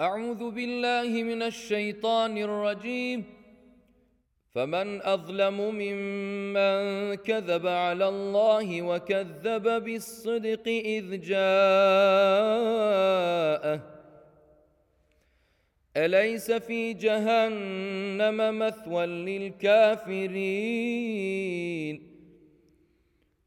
أعوذ بالله من الشيطان الرجيم. فمن أظلم ممن كذب على الله وكذب بالصدق إذ جاءه. أليس في جهنم مثوى للكافرين؟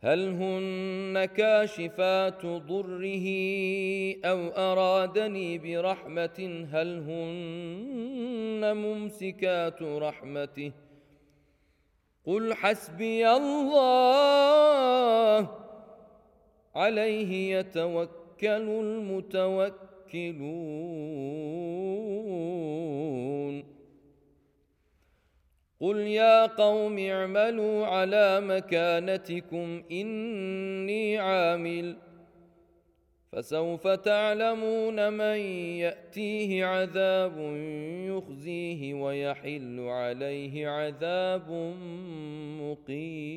هل هن كاشفات ضره أو أرادني برحمة؟ هل هن ممسكات رحمته؟ قل حسبي الله. عليه يتوكل المتوكلون. قل يا قوم اعملوا على مكانتكم اني عامل فسوف تعلمون من ياتيه عذاب يخزيه ويحل عليه عذاب مقيم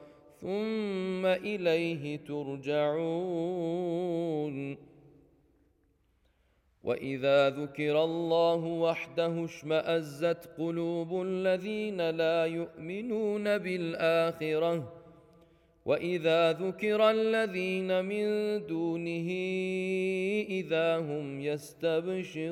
ثم إليه ترجعون. وإذا ذكر الله وحده اشمأزت قلوب الذين لا يؤمنون بالآخرة. وإذا ذكر الذين من دونه إذا هم يستبشرون.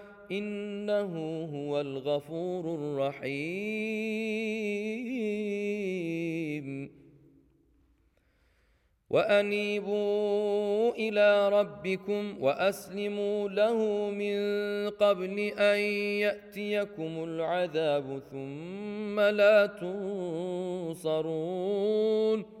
إنه هو الغفور الرحيم. وأنيبوا إلى ربكم وأسلموا له من قبل أن يأتيكم العذاب ثم لا تنصرون.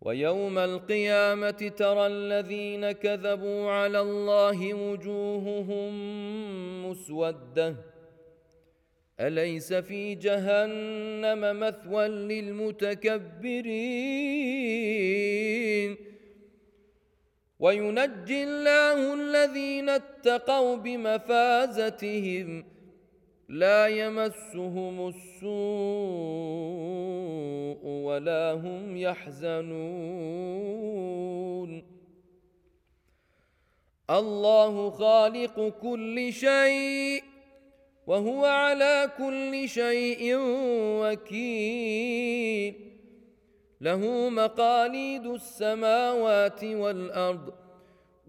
ويوم القيامة ترى الذين كذبوا على الله وجوههم مسودة. أليس في جهنم مثوى للمتكبرين؟ وينجي الله الذين اتقوا بمفازتهم لا يمسهم السوء. ولا هم يحزنون. الله خالق كل شيء وهو على كل شيء وكيل. له مقاليد السماوات والأرض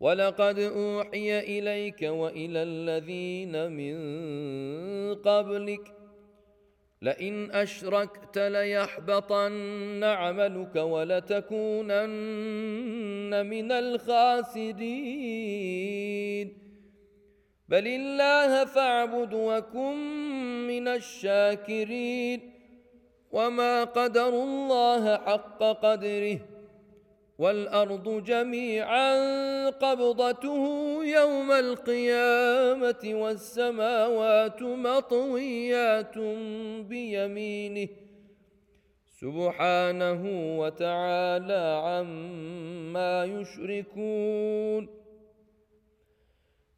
ولقد اوحي اليك والى الذين من قبلك لئن اشركت ليحبطن عملك ولتكونن من الخاسرين بل الله فاعبد وكن من الشاكرين وما قدروا الله حق قدره والأرض جميعا قبضته يوم القيامة والسماوات مطويات بيمينه. سبحانه وتعالى عما يشركون.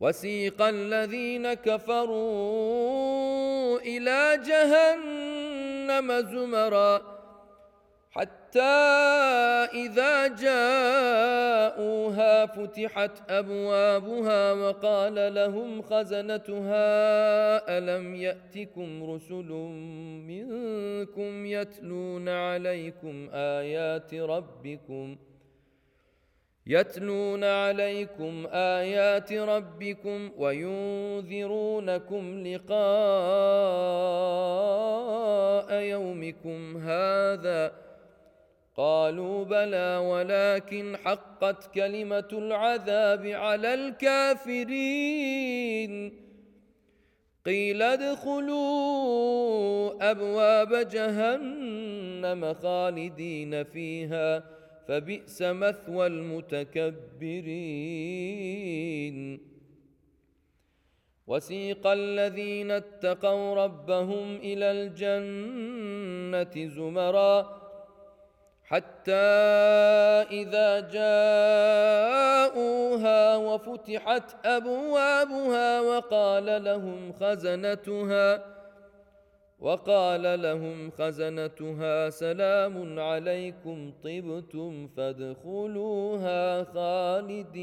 وسيق الذين كفروا إلى جهنم زمرا حتى إذا جاءوها فتحت أبوابها وقال لهم خزنتها ألم يأتكم رسل منكم يتلون عليكم آيات ربكم ۖ يتلون عليكم آيات ربكم وينذرونكم لقاء يومكم هذا. قالوا بلى ولكن حقت كلمة العذاب على الكافرين. قيل ادخلوا أبواب جهنم خالدين فيها. فبئس مثوى المتكبرين. وسيق الذين اتقوا ربهم إلى الجنة زمرا حتى إذا جاءوها وفتحت أبوابها وقال لهم خزنتها وقال لهم خزنتها سلام عليكم طبتم فادخلوها خالدين.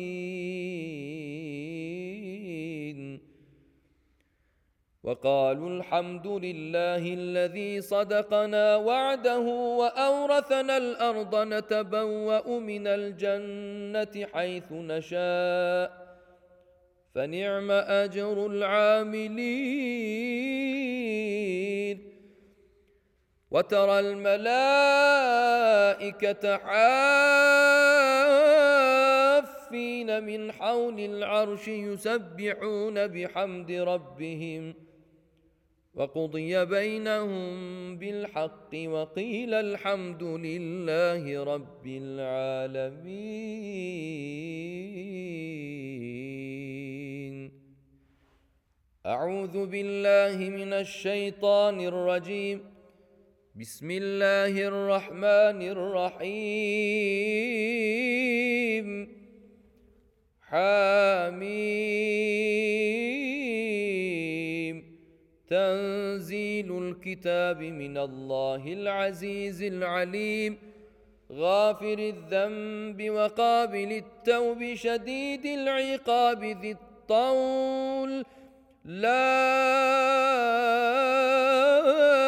وقالوا الحمد لله الذي صدقنا وعده وأورثنا الأرض نتبوأ من الجنة حيث نشاء. فنعم أجر العاملين. وترى الملائكة حافين من حول العرش يسبحون بحمد ربهم. وقضي بينهم بالحق وقيل الحمد لله رب العالمين. أعوذ بالله من الشيطان الرجيم. بسم الله الرحمن الرحيم. حميم. تنزيل الكتاب من الله العزيز العليم. غافر الذنب وقابل التوب شديد العقاب ذي الطول. لا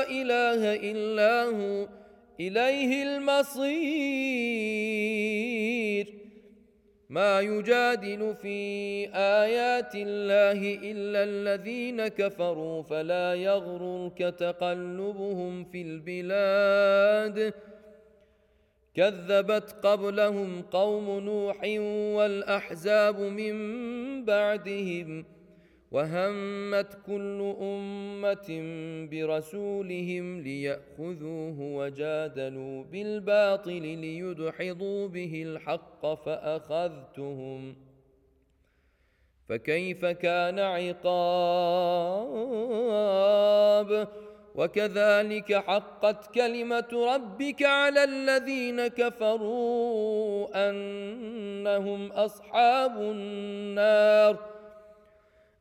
إله إلا هو. إليه المصير. ما يجادل في آيات الله إلا الذين كفروا فلا يغررك تقلبهم في البلاد. كذبت قبلهم قوم نوح والأحزاب من بعدهم. وهمت كل امه برسولهم لياخذوه وجادلوا بالباطل ليدحضوا به الحق فاخذتهم فكيف كان عقاب؟ وكذلك حقت كلمه ربك على الذين كفروا انهم اصحاب النار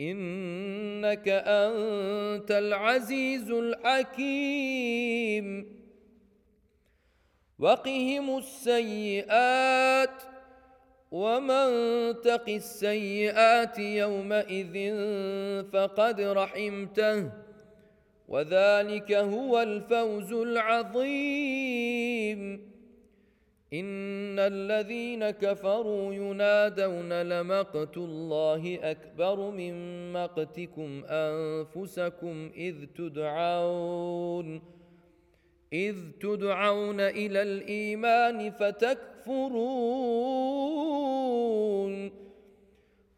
إنك أنت العزيز الحكيم. وقهم السيئات ومن تق السيئات يومئذ فقد رحمته وذلك هو الفوز العظيم. ان الذين كفروا ينادون لمقت الله اكبر من مقتكم انفسكم اذ تدعون اذ تدعون إلى الايمان فتكفرون.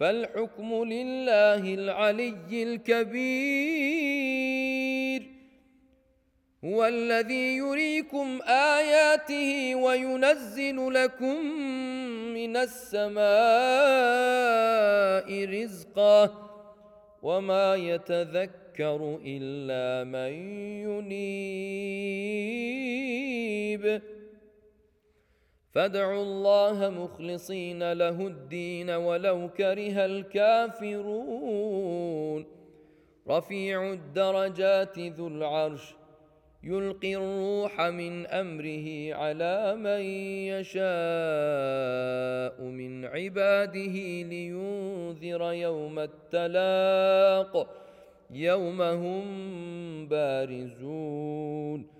فالحكم لله العلي الكبير. هو الذي يريكم آياته وينزل لكم من السماء رزقا. وما يتذكر إلا من ينيب. فادعوا الله مخلصين له الدين ولو كره الكافرون. رفيع الدرجات ذو العرش يلقي الروح من أمره على من يشاء من عباده لينذر يوم التلاق. يوم هم بارزون.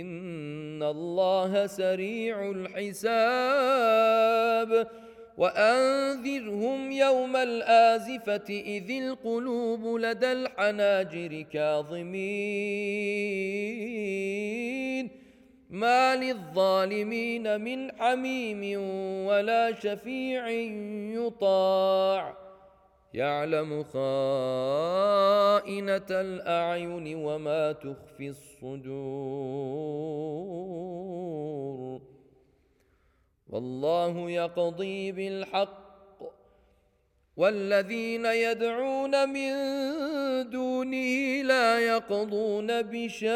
ان الله سريع الحساب وانذرهم يوم الازفه اذ القلوب لدى الحناجر كاظمين ما للظالمين من حميم ولا شفيع يطاع يعلم خائنة الأعين وما تخفي الصدور. والله يقضي بالحق. والذين يدعون من دونه لا يقضون بشيء.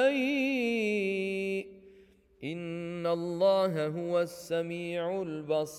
إن الله هو السميع البصير.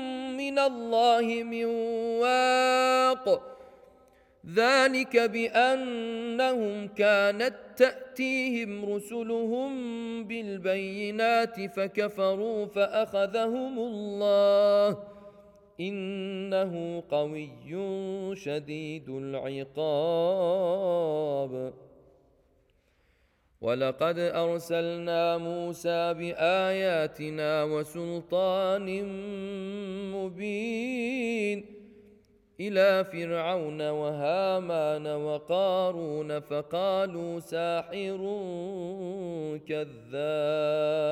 من الله من واق. ذلك بأنهم كانت تأتيهم رسلهم بالبينات فكفروا فأخذهم الله. إنه قوي شديد العقاب. ولقد ارسلنا موسى باياتنا وسلطان مبين إلى فرعون وهامان وقارون فقالوا ساحر كذاب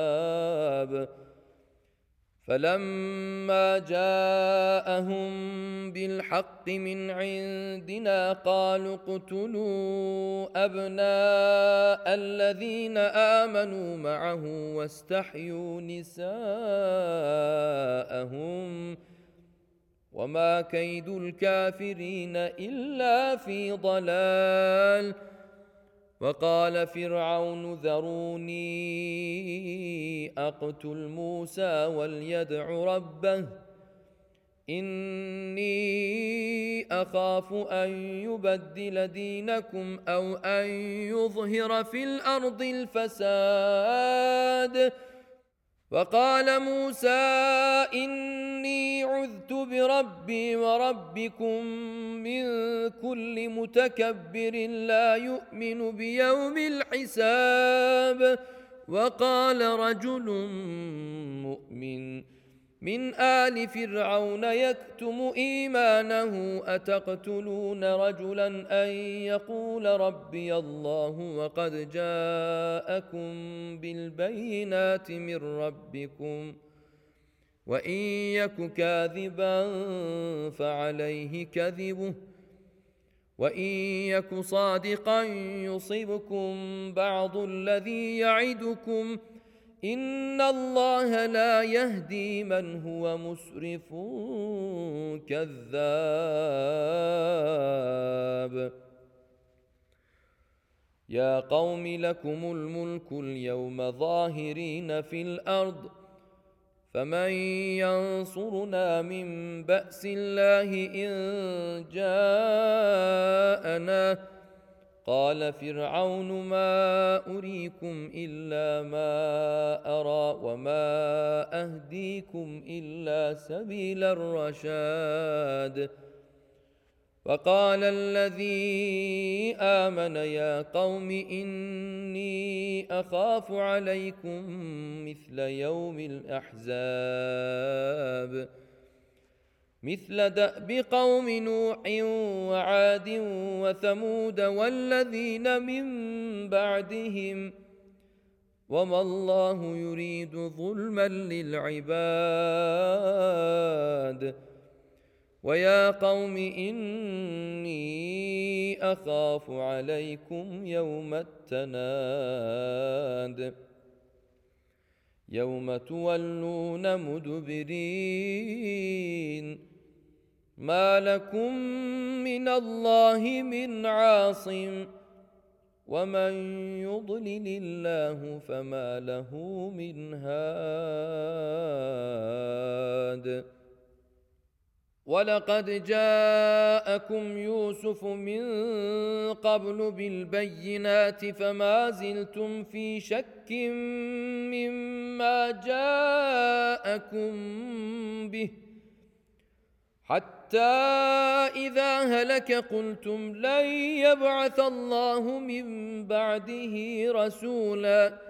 فلما جاءهم بالحق من عندنا قالوا اقتلوا أبناء الذين آمنوا معه واستحيوا نساءهم وما كيد الكافرين إلا في ضلال وقال فرعون ذروني أقتل موسى وليدع ربه. إني أخاف أن يبدل دينكم أو أن يظهر في الأرض الفساد. وقال موسى إني عذت بربي وربكم من كل متكبر لا يؤمن بيوم الحساب. وقال رجل مؤمن من آل فرعون يكتم إيمانه أتقتلون رجلا أن يقول ربي الله وقد جاءكم بالبينات من ربكم؟ وإن يك كاذبا فعليه كذبه. وإن يك صادقا يصبكم بعض الذي يعدكم ۖ. إن الله لا يهدي من هو مسرف كذاب. يا قوم لكم الملك اليوم ظاهرين في الأرض. فمن ينصرنا من باس الله ان جاءنا قال فرعون ما اريكم الا ما ارى وما اهديكم الا سبيل الرشاد وقال الذي امن يا قوم إني أخاف عليكم مثل يوم الأحزاب. مثل دأب قوم نوح وعاد وثمود والذين من بعدهم. وما الله يريد ظلما للعباد. ويا قوم إني أخاف عليكم يوم التناد. يوم تولون مدبرين. ما لكم من الله من عاصم. ومن يضلل الله فما له من هاد. ولقد جاءكم يوسف من قبل بالبينات فما زلتم في شك مما جاءكم به حتى اذا هلك قلتم لن يبعث الله من بعده رسولا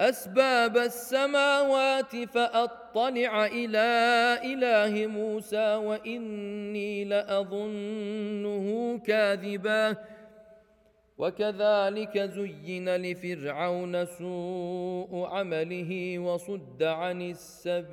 أسباب السماوات فأطلع إلى إله موسى وإني لأظنه كاذبا. وكذلك زين لفرعون سوء عمله وصد عن السبيل.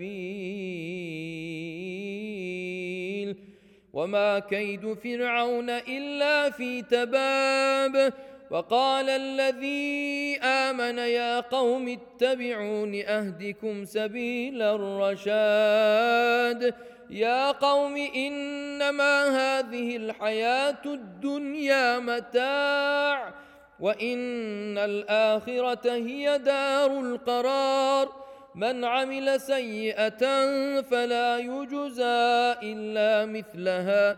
وما كيد فرعون إلا في تباب. وقال الذي آمن يا قوم اتبعون أهدكم سبيل الرشاد. يا قوم إنما هذه الحياة الدنيا متاع وإن الآخرة هي دار القرار. من عمل سيئة فلا يجزى إلا مثلها.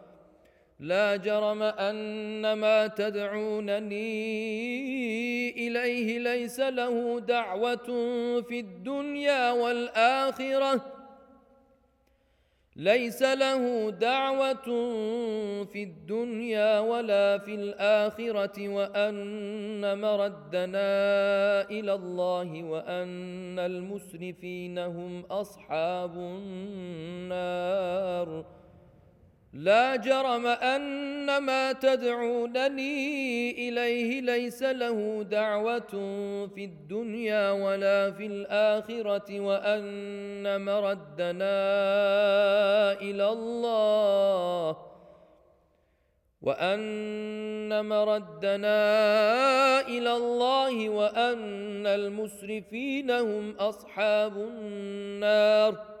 لا جرم أن ما تدعونني إليه ليس له دعوة في الدنيا والآخرة. ليس له دعوة في الدنيا ولا في الآخرة وأن مردنا إلى الله وأن المسرفين هم أصحاب النار. لا جرم أن ما تدعونني إليه ليس له دعوة في الدنيا ولا في الآخرة وأن مردنا إلى الله وأن مردنا إلى الله وأن المسرفين هم أصحاب النار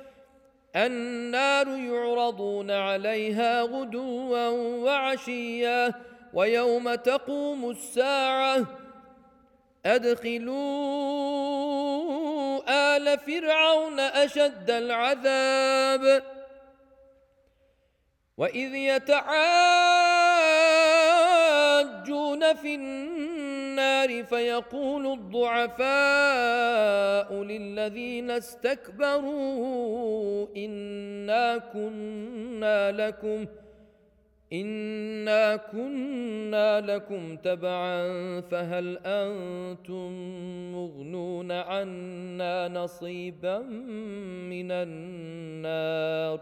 النار يعرضون عليها غدوا وعشيا ويوم تقوم الساعة. أدخلوا آل فرعون أشد العذاب. وإذ يتعاجون في النار فيقول الضعفاء للذين استكبروا إنا كنا لكم إنا كنا لكم تبعا فهل أنتم مغنون عنا نصيبا من النار؟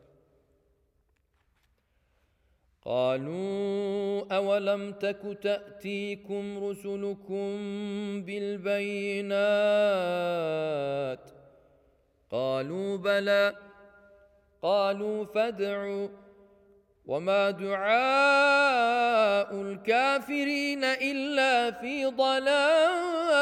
قالوا أولم تك تأتيكم رسلكم بالبينات قالوا بلى قالوا فادعوا وما دعاء الكافرين إلا في ضلال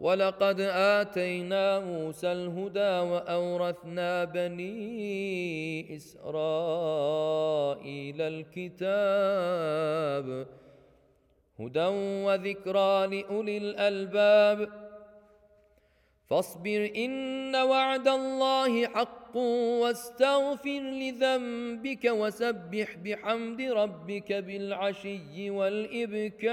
ولقد آتينا موسى الهدى وأورثنا بني إسرائيل الكتاب هدى وذكرى لأولي الألباب. فاصبر إن وعد الله حق واستغفر لذنبك وسبح بحمد ربك بالعشي والإبكار.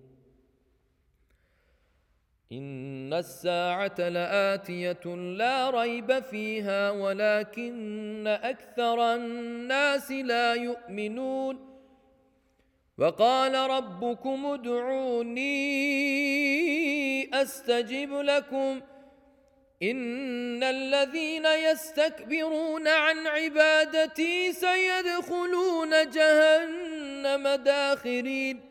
ان الساعة لاتيه لا ريب فيها ولكن أكثر الناس لا يؤمنون وقال ربكم ادعوني استجب لكم ان الذين يستكبرون عن عبادتي سيدخلون جهنم داخرين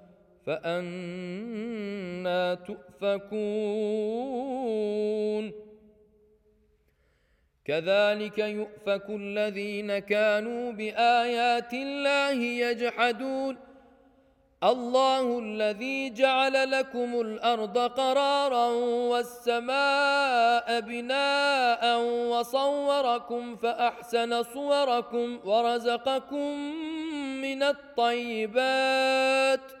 فأنا تؤفكون. كذلك يؤفك الذين كانوا بآيات الله يجحدون. الله الذي جعل لكم الأرض قرارا والسماء بناء وصوركم فأحسن صوركم ورزقكم من الطيبات ۖ.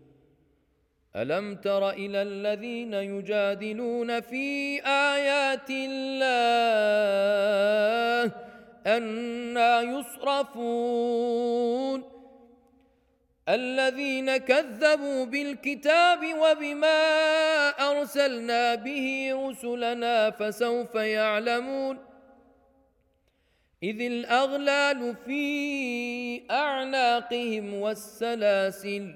ألم تر إلى الذين يجادلون في آيات الله أنا يصرفون؟ الذين كذبوا بالكتاب وبما أرسلنا به رسلنا فسوف يعلمون؟ إذ الأغلال في أعناقهم والسلاسل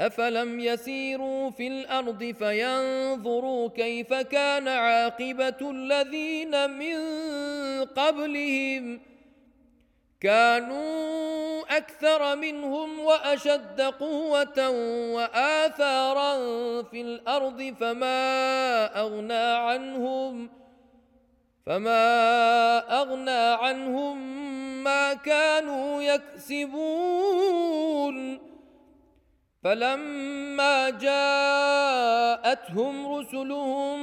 افلم يسيروا في الأرض فينظروا كيف كان عاقبه الذين من قبلهم كانوا أكثر منهم واشد قوه واثارا في الأرض فما اغنى عنهم فما اغنى عنهم ما كانوا يكسبون فلما جاءتهم رسلهم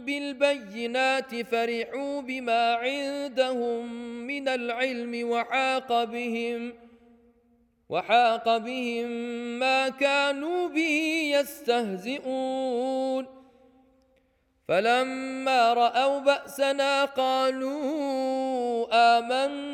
بالبينات فرحوا بما عندهم من العلم وحاق بهم وحاق بهم ما كانوا به يستهزئون. فلما رأوا بأسنا قالوا آمنا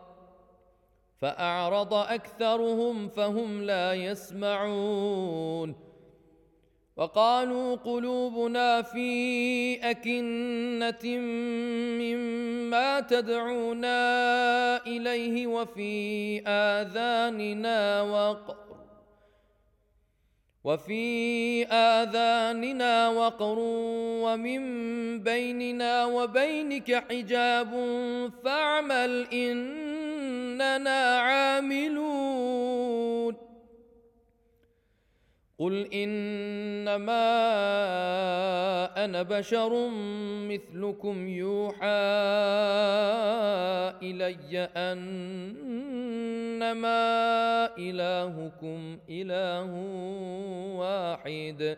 فأعرض أكثرهم فهم لا يسمعون. وقالوا قلوبنا في أكنة مما تدعونا إليه وفي آذاننا وقر وفي آذاننا وقر ومن بيننا وبينك حجاب فاعمل إننا عاملون. قل إنما أنا بشر مثلكم يوحى إلي أنما إلهكم إله واحد.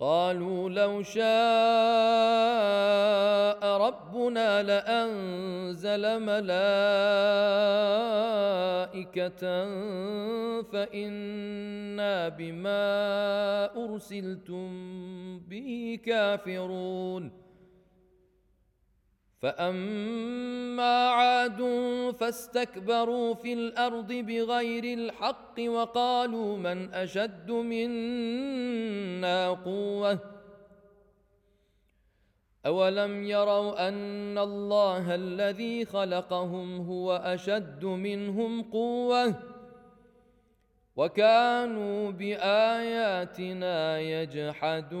قالوا لو شاء ربنا لأنزل ملائكة فإنا بما أرسلتم به كافرون فاما عاد فاستكبروا في الأرض بغير الحق وقالوا من اشد منا قوه اولم يروا ان الله الذي خلقهم هو اشد منهم قوه وكانوا باياتنا يجحدون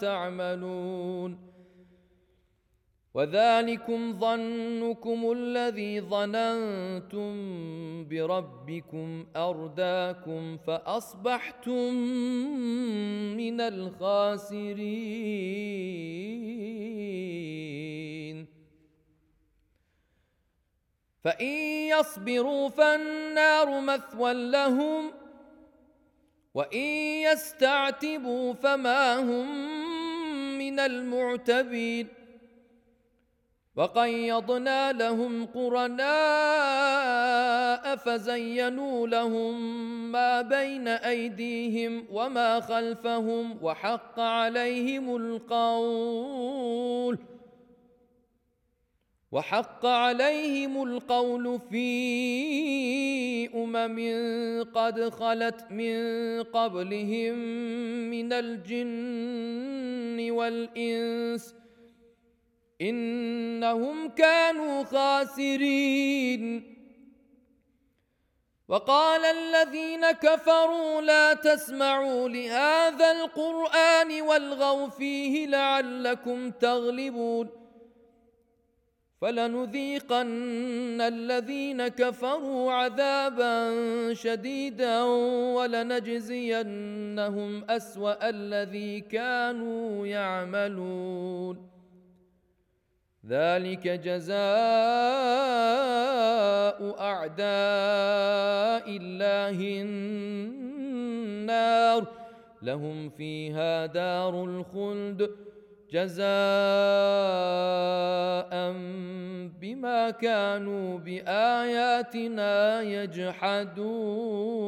تعملون وذلكم ظنكم الذي ظننتم بربكم أرداكم فأصبحتم من الخاسرين. فإن يصبروا فالنار مثوى لهم وإن يستعتبوا فما هم من المعتبين. وقيضنا لهم قرناء فزينوا لهم ما بين أيديهم وما خلفهم وحق عليهم القول. وحق عليهم القول في أمم قد خلت من قبلهم من الجن والإنس إنهم كانوا خاسرين. وقال الذين كفروا لا تسمعوا لهذا القرآن والغوا فيه لعلكم تغلبون. فلنذيقن الذين كفروا عذابا شديدا ولنجزينهم أسوأ الذي كانوا يعملون. ذلك جزاء أعداء الله النار. لهم فيها دار الخلد. جزاء بما كانوا بآياتنا يجحدون.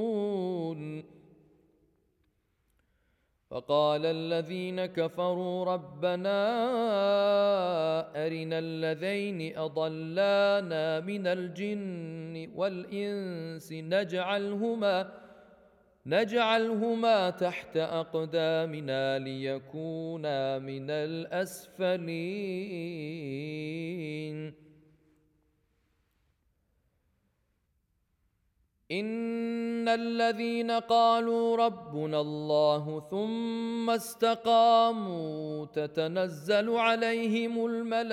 فقال الذين كفروا ربنا أرنا الذين أضلانا من الجن والإنس نجعلهما نجعلهما تحت أقدامنا ليكونا من الأسفلين. إن الذين قالوا ربنا الله ثم استقاموا تتنزل عليهم الملائكة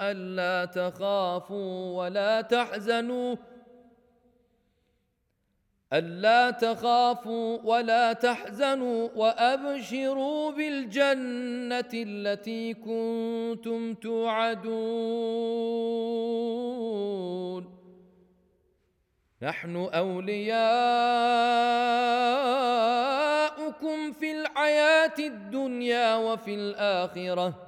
ألا تخافوا ولا تحزنوا ألا تخافوا ولا تحزنوا وأبشروا بالجنة التي كنتم توعدون. نحن أولياؤكم في الحياة الدنيا وفي الآخرة.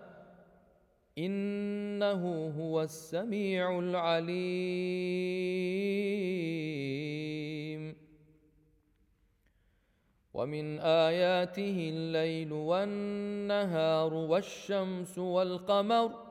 إنه هو السميع العليم. ومن آياته الليل والنهار والشمس والقمر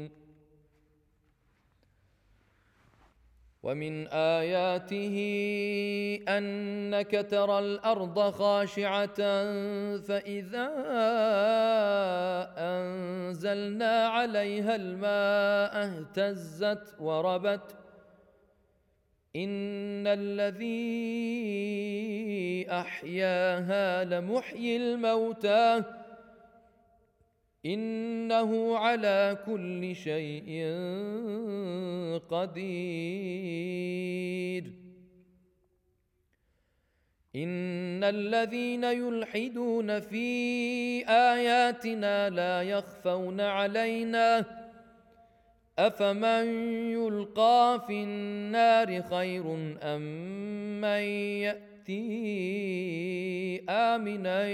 ومن آياته أنك ترى الأرض خاشعة فإذا أنزلنا عليها الماء اهتزت وربت. إن الذي أحياها لمحيي الموتى. إنه على كل شيء قدير. إن الذين يلحدون في آياتنا لا يخفون علينا. أفمن يلقى في النار خير أم من يأتي آمنا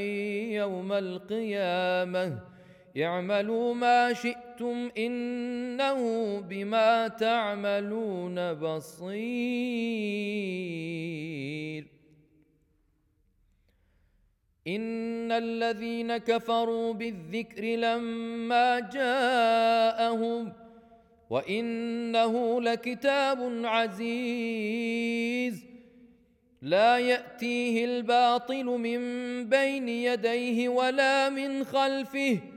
يوم القيامة؟ اعملوا ما شئتم إنه بما تعملون بصير. إن الذين كفروا بالذكر لما جاءهم وإنه لكتاب عزيز. لا يأتيه الباطل من بين يديه ولا من خلفه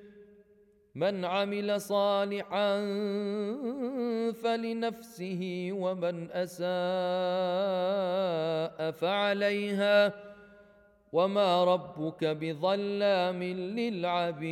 من عمل صالحا فلنفسه ومن أساء فعليها وما ربك بظلام للعبيد.